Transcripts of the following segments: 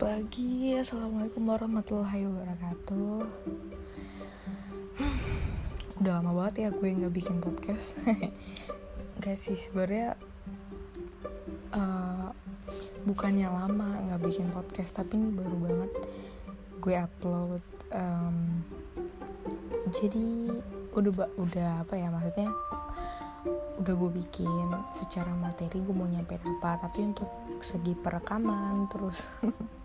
Pagi, assalamualaikum warahmatullahi wabarakatuh. Hmm, udah lama banget ya gue nggak bikin podcast. Gak sih sebenarnya uh, bukannya lama nggak bikin podcast, tapi ini baru banget gue upload. Um, jadi udah udah apa ya maksudnya udah gue bikin secara materi gue mau nyampein apa tapi untuk segi perekaman terus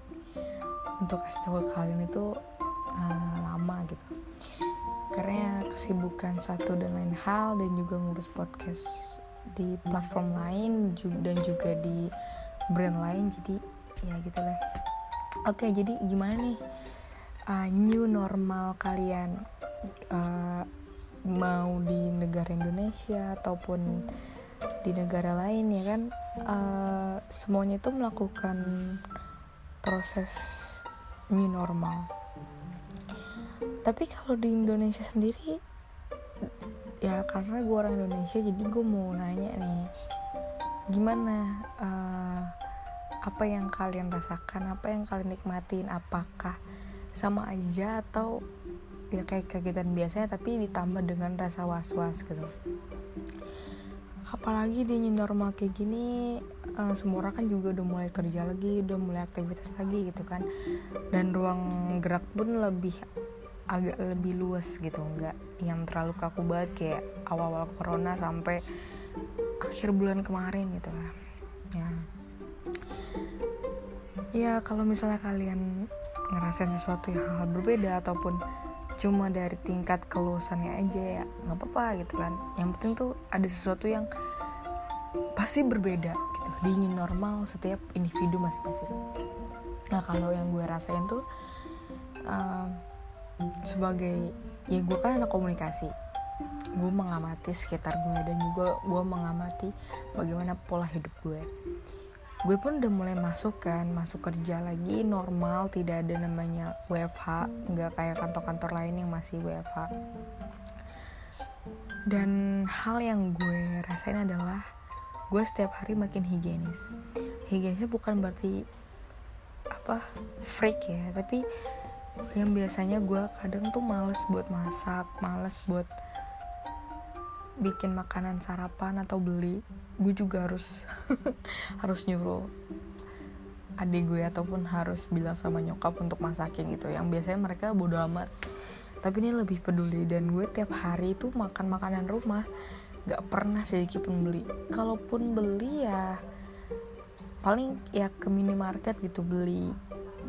untuk kasih tahu ke kalian itu uh, lama gitu. Karena kesibukan satu dan lain hal dan juga ngurus podcast di platform lain dan juga di brand lain jadi ya gitu lah. Oke jadi gimana nih uh, new normal kalian? Uh, mau di negara Indonesia ataupun di negara lain ya kan? Uh, semuanya itu melakukan proses new normal. Tapi kalau di Indonesia sendiri ya karena gue orang Indonesia jadi gue mau nanya nih gimana uh, apa yang kalian rasakan apa yang kalian nikmatin? Apakah sama aja atau ya kayak kegiatan biasanya tapi ditambah dengan rasa was-was gitu apalagi di new normal kayak gini uh, semua orang kan juga udah mulai kerja lagi udah mulai aktivitas lagi gitu kan. Dan ruang gerak pun lebih agak lebih luas gitu. Nggak yang terlalu kaku banget kayak awal-awal corona sampai akhir bulan kemarin gitu. Lah ya. Ya kalau misalnya kalian ngerasain sesuatu yang hal berbeda ataupun cuma dari tingkat keluasannya aja ya nggak apa-apa gitu kan. Yang penting tuh ada sesuatu yang pasti berbeda gitu di normal setiap individu masing-masing. Nah kalau yang gue rasain tuh um, sebagai ya gue kan anak komunikasi gue mengamati sekitar gue dan juga gue mengamati bagaimana pola hidup gue gue pun udah mulai masuk kan masuk kerja lagi normal tidak ada namanya WFH nggak kayak kantor-kantor lain yang masih WFH dan hal yang gue rasain adalah gue setiap hari makin higienis. Higienisnya bukan berarti apa freak ya tapi yang biasanya gue kadang tuh males buat masak males buat bikin makanan sarapan atau beli gue juga harus harus nyuruh adik gue ataupun harus bilang sama nyokap untuk masakin gitu. Yang biasanya mereka bodo amat. Tapi ini lebih peduli dan gue tiap hari itu makan makanan rumah gak pernah sedikit pun beli kalaupun beli ya paling ya ke minimarket gitu beli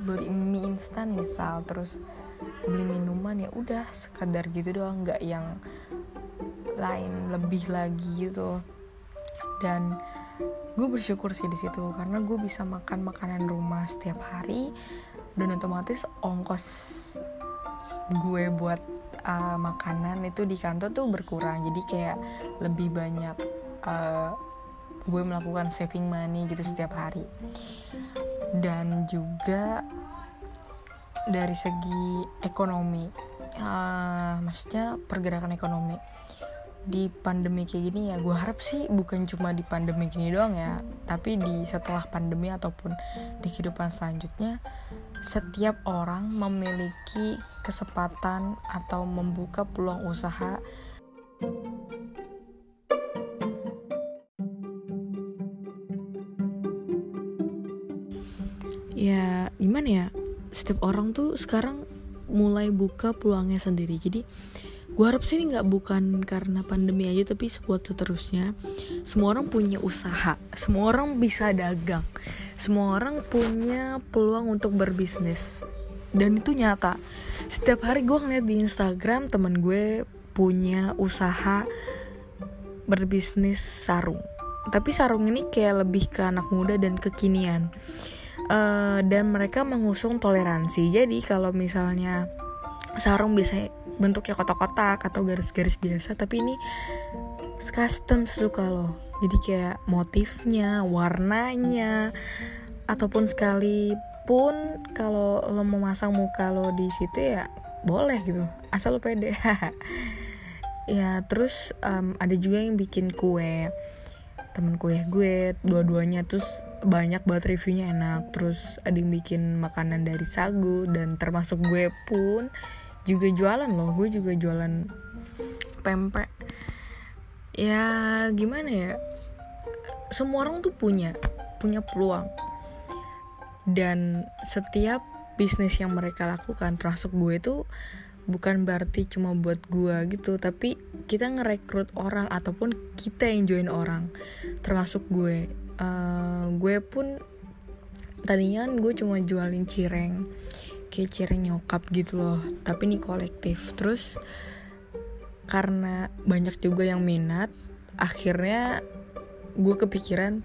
beli mie instan misal terus beli minuman ya udah sekadar gitu doang. Nggak yang lain lebih lagi gitu. Dan gue bersyukur sih di situ karena gue bisa makan makanan rumah setiap hari dan otomatis ongkos gue buat uh, makanan itu di kantor tuh berkurang. Jadi kayak lebih banyak uh, gue melakukan saving money gitu setiap hari. Dan juga dari segi ekonomi uh, maksudnya pergerakan ekonomi di pandemi kayak gini ya gue harap sih bukan cuma di pandemi gini doang ya tapi di setelah pandemi ataupun di kehidupan selanjutnya setiap orang memiliki kesempatan atau membuka peluang usaha. Ya gimana ya? Setiap orang tuh sekarang mulai buka peluangnya sendiri. Jadi gue harap sih ini nggak bukan karena pandemi aja tapi buat seterusnya. Semua orang punya usaha semua orang bisa dagang semua orang punya peluang untuk berbisnis. Dan itu nyata. Setiap hari gue ngeliat di Instagram temen gue punya usaha berbisnis sarung. Tapi sarung ini kayak lebih ke anak muda dan kekinian. Uh, dan mereka mengusung toleransi. Jadi kalau misalnya sarung bisa bentuknya kotak-kotak atau garis-garis biasa tapi ini custom sesuka lo jadi kayak motifnya warnanya ataupun sekalipun kalau lo mau masang muka lo di situ ya boleh gitu asal lo pede. Ya terus um, ada juga yang bikin kue. Temen kuliah gue dua-duanya terus banyak banget reviewnya enak. Terus ada yang bikin makanan dari sagu dan termasuk gue pun juga jualan loh gue juga jualan pempek. Ya gimana ya? Semua orang tuh punya punya peluang. Dan setiap bisnis yang mereka lakukan termasuk gue tuh bukan berarti cuma buat gue gitu tapi kita ngerekrut orang ataupun kita yang join orang. Termasuk gue. Uh, gue pun tadinya kan gue cuma jualin cireng cireng nyokap gitu loh tapi ini kolektif. Terus karena banyak juga yang minat akhirnya gue kepikiran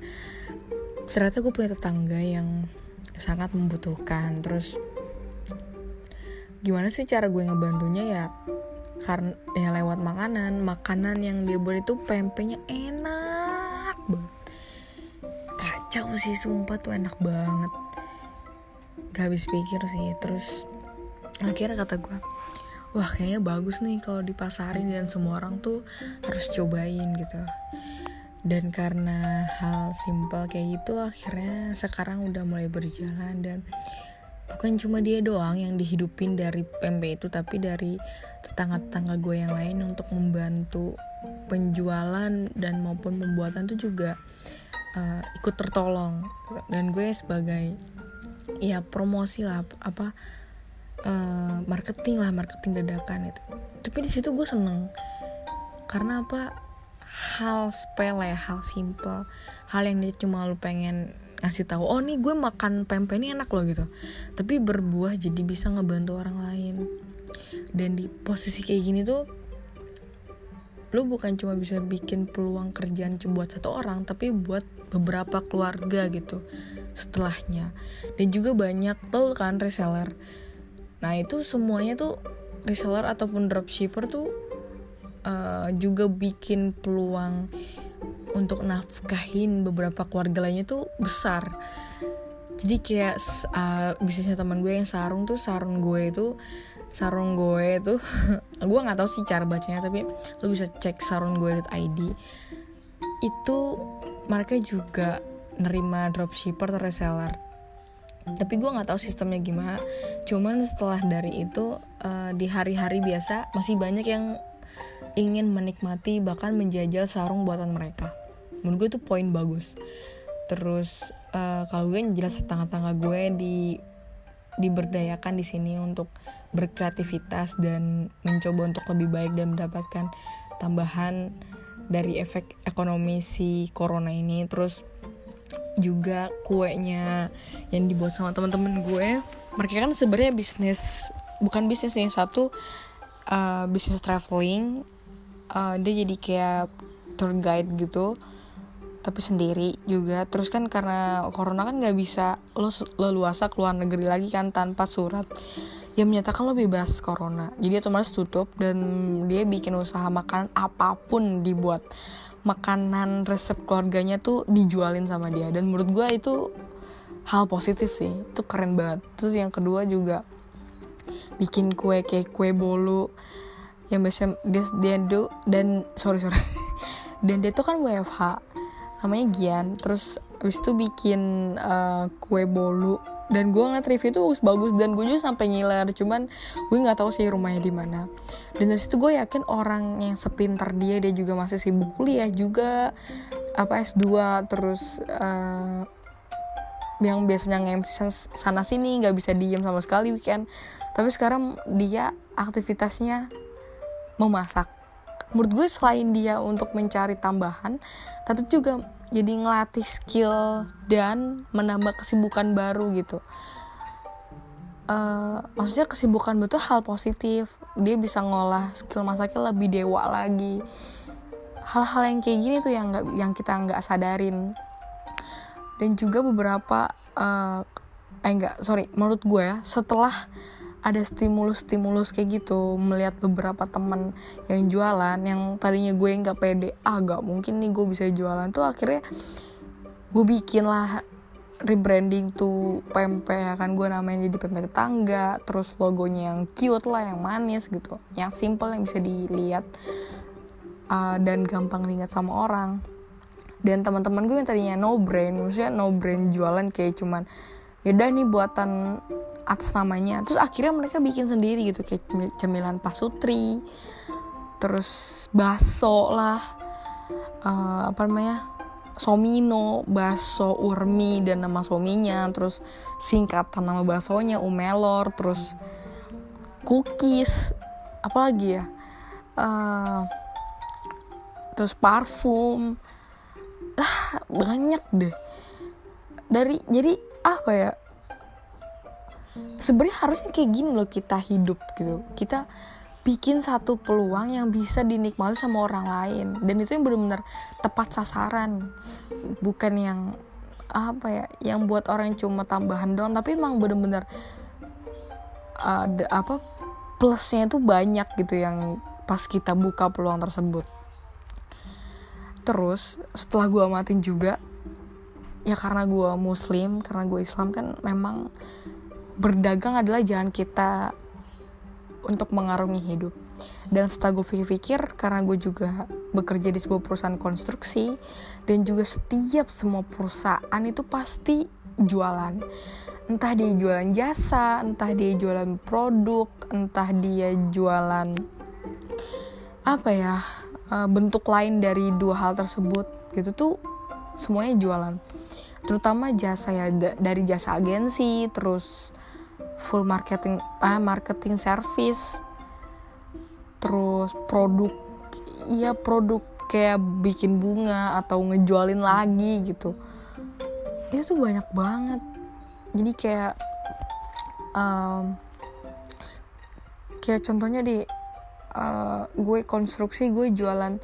ternyata gue punya tetangga yang sangat membutuhkan. Terus gimana sih cara gue ngebantunya? Ya karena ya lewat makanan makanan yang dia buat itu pempeknya enak banget. Kacau sih sumpah tuh enak banget gak habis pikir sih. Terus akhirnya kata gue wah kayaknya bagus nih kalau dipasarin dan semua orang tuh harus cobain gitu. Dan karena hal simpel kayak gitu akhirnya sekarang udah mulai berjalan dan bukan cuma dia doang yang dihidupin dari PMP itu tapi dari tetangga-tetangga gue yang lain untuk membantu penjualan dan maupun pembuatan itu juga uh, ikut tertolong. Dan gue sebagai ya promosi lah apa uh, marketing lah marketing dadakan itu. Tapi di situ gue seneng. Karena apa? Hal sepele hal simple. Hal yang dia cuma lu pengen ngasih tahu oh nih gue makan pempek ini enak loh gitu. Tapi berbuah jadi bisa ngebantu orang lain. Dan di posisi kayak gini tuh lo bukan cuma bisa bikin peluang kerjaan buat satu orang tapi buat beberapa keluarga gitu setelahnya. Dan juga banyak tuh kan reseller. Nah itu semuanya tuh reseller ataupun dropshipper tuh uh, juga bikin peluang untuk nafkahin beberapa keluarga lainnya tuh besar. Jadi kayak uh, bisnisnya teman gue yang sarung tuh sarung gue itu sarung gue itu gue nggak tahu sih cara bacanya tapi lo bisa cek sarung gue.id itu mereka juga nerima dropshipper atau reseller. Tapi gue nggak tahu sistemnya gimana. Cuman setelah dari itu uh, di hari-hari biasa masih banyak yang ingin menikmati bahkan menjajal sarung buatan mereka. Menurut gue itu poin bagus. Terus uh, kalau gue jelas tetangga-tetangga gue di diberdayakan di sini untuk berkreativitas dan mencoba untuk lebih baik dan mendapatkan tambahan dari efek ekonomi si corona ini terus juga kuenya yang dibuat sama teman-teman gue mereka kan sebenarnya bisnis bukan bisnis yang satu uh, bisnis traveling uh, dia jadi kayak tour guide gitu tapi sendiri juga. Terus kan karena corona kan nggak bisa lo leluasa keluar negeri lagi kan tanpa surat yang menyatakan lo bebas corona. Jadi otomatis tutup dan dia bikin usaha makanan apa pun dibuat. Makanan resep keluarganya tuh dijualin sama dia. Dan menurut gue itu hal positif sih. Itu keren banget. Terus yang kedua juga bikin kue kayak kue bolu yang biasa dia, dia do dan sorry sorry. Dan dia tuh kan WFH namanya Gian. Terus abis itu bikin uh, kue bolu. Dan gue ngeliat review itu bagus dan gue juga sampai ngiler. Cuman gue nggak tahu sih rumahnya di mana. Dan dari situ gue yakin orang yang sepintar dia dia juga masih sibuk kuliah juga. Apa S2 terus uh, yang biasanya nge sana sini nggak bisa diem sama sekali weekend. Tapi sekarang dia aktivitasnya memasak. Menurut gue selain dia untuk mencari tambahan tapi juga jadi ngelatih skill dan menambah kesibukan baru gitu. Uh, maksudnya kesibukan betul hal positif. Dia bisa ngolah skill masaknya lebih dewa lagi. Hal-hal yang kayak gini tuh yang nggak yang kita nggak sadarin. Dan juga beberapa uh, eh enggak sorry menurut gue ya setelah ada stimulus-stimulus kayak gitu. Melihat beberapa teman yang jualan yang tadinya gue nggak pede ah gak mungkin nih gue bisa jualan. Tuh akhirnya gue bikin lah rebranding tuh pempek ya kan? Gue namanya jadi pempek tetangga terus logonya yang cute lah yang manis gitu yang simple yang bisa dilihat uh, dan gampang diingat sama orang. Dan teman-teman gue yang tadinya no brain maksudnya no brain jualan kayak cuman yaudah nih buatan atas namanya. Terus akhirnya mereka bikin sendiri gitu kayak cemilan pasutri terus baso lah uh, apa namanya somino baso urmi dan nama sominya terus singkatan nama basonya umelor terus cookies apalagi ya uh, terus parfum. Ah banyak deh. Dari jadi apa ya? Sebenarnya harusnya kayak gini loh kita hidup gitu. Kita bikin satu peluang yang bisa dinikmati sama orang lain. Dan itu yang benar-benar tepat sasaran. Bukan yang apa ya yang buat orang cuma tambahan doang. Tapi emang bener-bener ada apa plusnya itu banyak gitu yang pas kita buka peluang tersebut. Terus setelah gue amatin juga ya karena gue muslim karena gue islam kan memang berdagang adalah jalan kita untuk mengarungi hidup. Dan setelah gue pikir-pikir karena gue juga bekerja di sebuah perusahaan konstruksi dan juga setiap semua perusahaan itu pasti jualan. Entah dia jualan jasa entah dia jualan produk entah dia jualan apa ya uh, bentuk lain dari dua hal tersebut gitu tuh semuanya jualan. Terutama jasa ya dari jasa agensi terus full marketing ah marketing service terus produk iya produk kayak bikin bunga atau ngejualin lagi gitu. Itu tuh banyak banget. Jadi kayak um, kayak contohnya di uh, gue konstruksi gue jualan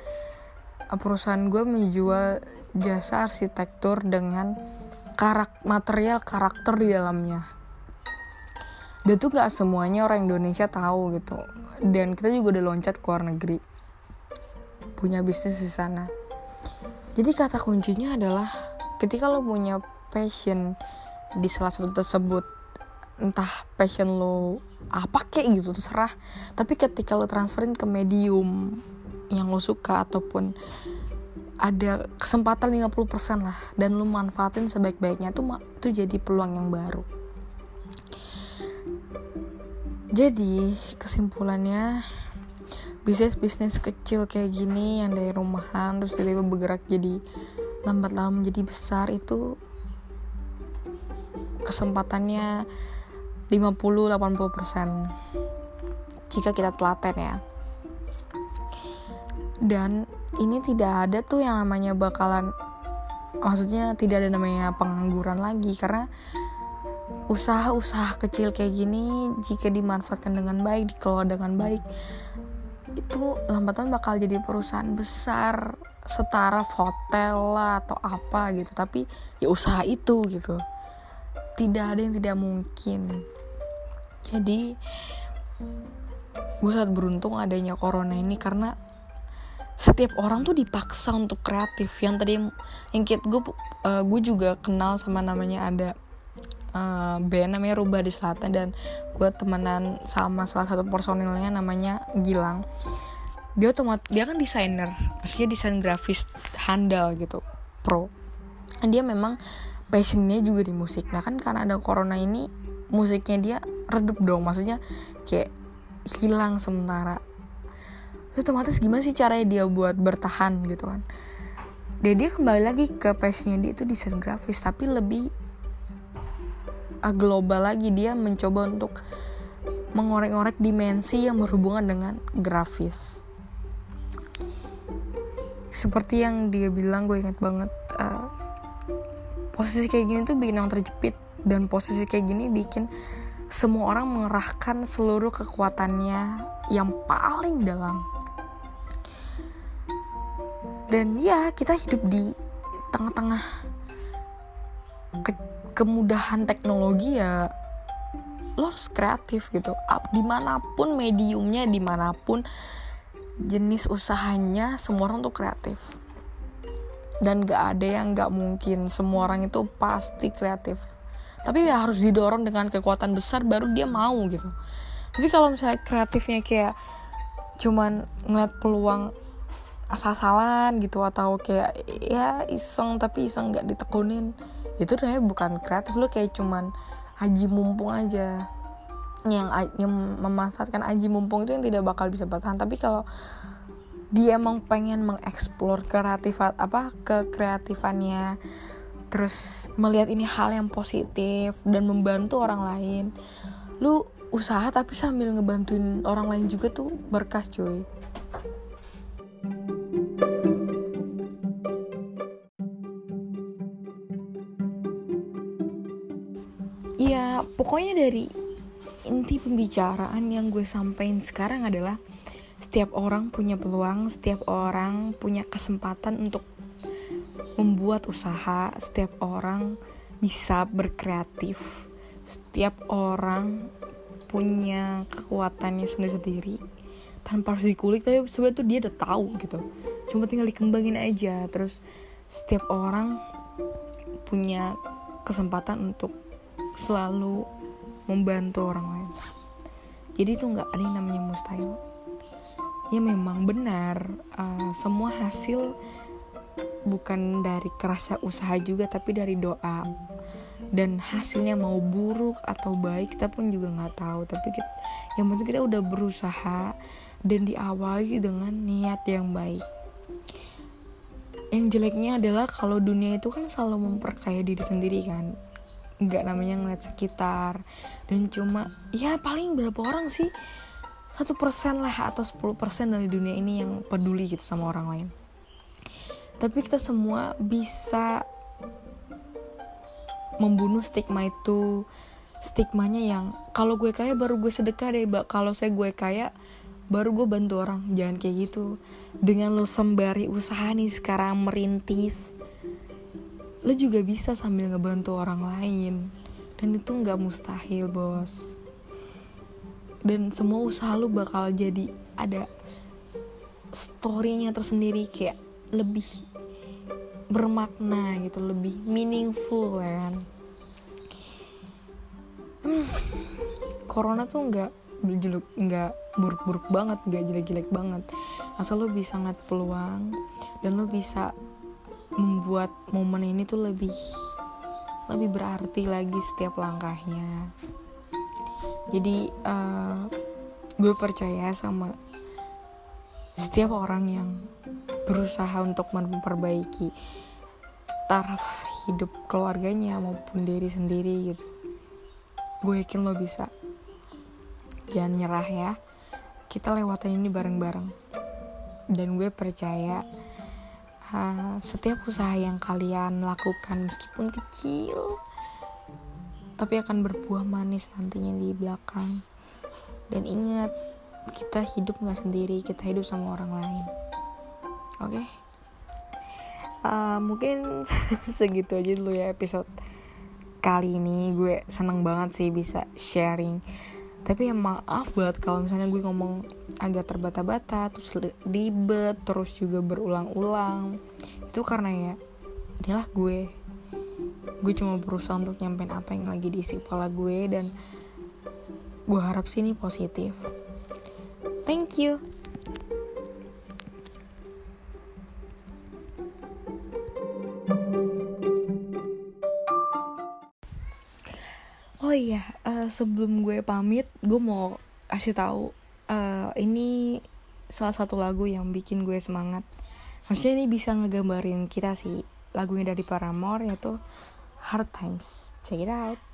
perusahaan gue menjual jasa arsitektur dengan karak material karakter di dalamnya. Dan tuh gak semuanya orang Indonesia tahu gitu. Dan kita juga udah loncat ke luar negeri. Punya bisnis di sana. Jadi kata kuncinya adalah ketika lo punya passion di salah satu tersebut entah passion lo apa kayak gitu terserah. Tapi ketika lo transferin ke medium yang lo suka ataupun ada kesempatan 50% lah dan lo manfaatin sebaik-baiknya tuh itu jadi peluang yang baru. Jadi kesimpulannya bisnis-bisnis kecil kayak gini yang dari rumahan terus tiba-tiba bergerak jadi lambat laun menjadi besar itu kesempatannya 50-80% jika kita telaten ya dan ini tidak ada tuh yang namanya bakalan maksudnya tidak ada namanya pengangguran lagi. Karena usaha-usaha kecil kayak gini jika dimanfaatkan dengan baik dikelola dengan baik itu lambatan bakal jadi perusahaan besar setara hotel lah atau apa gitu. Tapi ya usaha itu gitu. Tidak ada yang tidak mungkin. Jadi gue sangat beruntung adanya corona ini karena setiap orang tuh dipaksa untuk kreatif. Yang tadi yang kit gue uh, gue juga kenal sama namanya ada uh, band namanya Rubah di Selatan dan gue temenan sama salah satu personilnya namanya Gilang. Dia otomat dia kan desainer maksudnya desain grafis handal gitu pro. Dan dia memang passionnya juga di musik. Nah kan karena ada corona ini musiknya dia redup dong. Maksudnya kayak hilang sementara otomatis gimana sih caranya dia buat bertahan gitu kan? Dia dia kembali lagi ke passionnya dia itu desain grafis tapi lebih uh, global lagi. Dia mencoba untuk mengorek-ngorek dimensi yang berhubungan dengan grafis. Seperti yang dia bilang gue ingat banget uh, posisi kayak gini tuh bikin orang terjepit dan posisi kayak gini bikin semua orang mengerahkan seluruh kekuatannya yang paling dalam dan ya kita hidup di tengah-tengah ke kemudahan teknologi ya lo harus kreatif gitu. Di mana pun mediumnya di mana pun jenis usahanya semua orang tuh kreatif. Dan gak ada yang gak mungkin semua orang itu pasti kreatif. Tapi ya harus didorong dengan kekuatan besar baru dia mau gitu. Tapi kalau misalnya kreatifnya kayak cuman ngeliat peluang asal-asalan gitu atau kayak ya iseng tapi iseng nggak ditekunin. Itu udah bukan kreatif lu kayak cuman aji mumpung aja. Yang yang memanfaatkan aji mumpung itu yang tidak bakal bisa bertahan. Tapi kalau dia emang pengen mengeksplor kreatif apa ke kreatifannya terus melihat ini hal yang positif dan membantu orang lain lu usaha tapi sambil ngebantuin orang lain juga tuh berkah cuy. ya pokoknya dari inti pembicaraan yang gue sampaikan sekarang adalah setiap orang punya peluang, setiap orang punya kesempatan untuk membuat usaha, setiap orang bisa berkreatif, setiap orang punya kekuatannya sendiri-sendiri. Tanpa harus dikulik tapi sebenarnya tuh dia udah tahu gitu. Cuma tinggal dikembangin aja. Terus setiap orang punya kesempatan untuk selalu membantu orang lain. Jadi itu nggak ada yang namanya mustahil. Ya memang benar uh, semua hasil bukan dari kerasa usaha juga tapi dari doa. Dan hasilnya mau buruk atau baik kita pun juga nggak tahu. Tapi kita, yang penting kita udah berusaha dan diawali dengan niat yang baik. Yang jeleknya adalah kalau dunia itu kan selalu memperkaya diri sendiri kan nggak namanya ngeliat sekitar. Dan cuma ya paling berapa orang sih? Satu persen lah atau 10 persen dari dunia ini yang peduli gitu sama orang lain. Tapi kita semua bisa membunuh stigma itu. Stigmanya yang kalau gue kaya baru gue sedekah deh kalau saya gue kaya baru gue bantu orang. Jangan kayak gitu. Dengan lo sembari usaha nih sekarang merintis lo juga bisa sambil ngebantu orang lain. Dan itu nggak mustahil bos. Dan semua usaha lo bakal jadi ada storynya tersendiri kayak lebih bermakna gitu lebih meaningful kan? Hmm, corona tuh nggak jelek nggak buruk-buruk banget nggak jelek-jelek banget. Asal lo bisa ngeliat peluang dan lo bisa membuat momen ini tuh lebih lebih berarti lagi setiap langkahnya. Jadi uh, gue percaya sama setiap orang yang berusaha untuk memperbaiki taraf hidup keluarganya maupun diri sendiri gitu. Gue yakin lo bisa. Jangan nyerah ya. Kita lewatin ini bareng-bareng. Dan gue percaya uh, setiap usaha yang kalian lakukan meskipun kecil tapi akan berbuah manis nantinya di belakang. Dan ingat kita hidup nggak sendiri kita hidup sama orang lain. Oke? Okay? uh, mungkin segitu aja dulu ya episode kali ini. Gue seneng banget sih bisa sharing tapi ya maaf banget kalau misalnya gue ngomong agak terbata-bata terus ribet terus juga berulang-ulang. Itu karena ya inilah gue. Gue cuma berusaha untuk nyampein apa yang lagi diisi kepala gue dan gue harap sih ini positif. Thank you sebelum gue pamit, gue mau kasih tahu uh, ini salah satu lagu yang bikin gue semangat. Maksudnya ini bisa ngegambarin kita sih lagunya dari Paramore yaitu Hard Times. Check it out.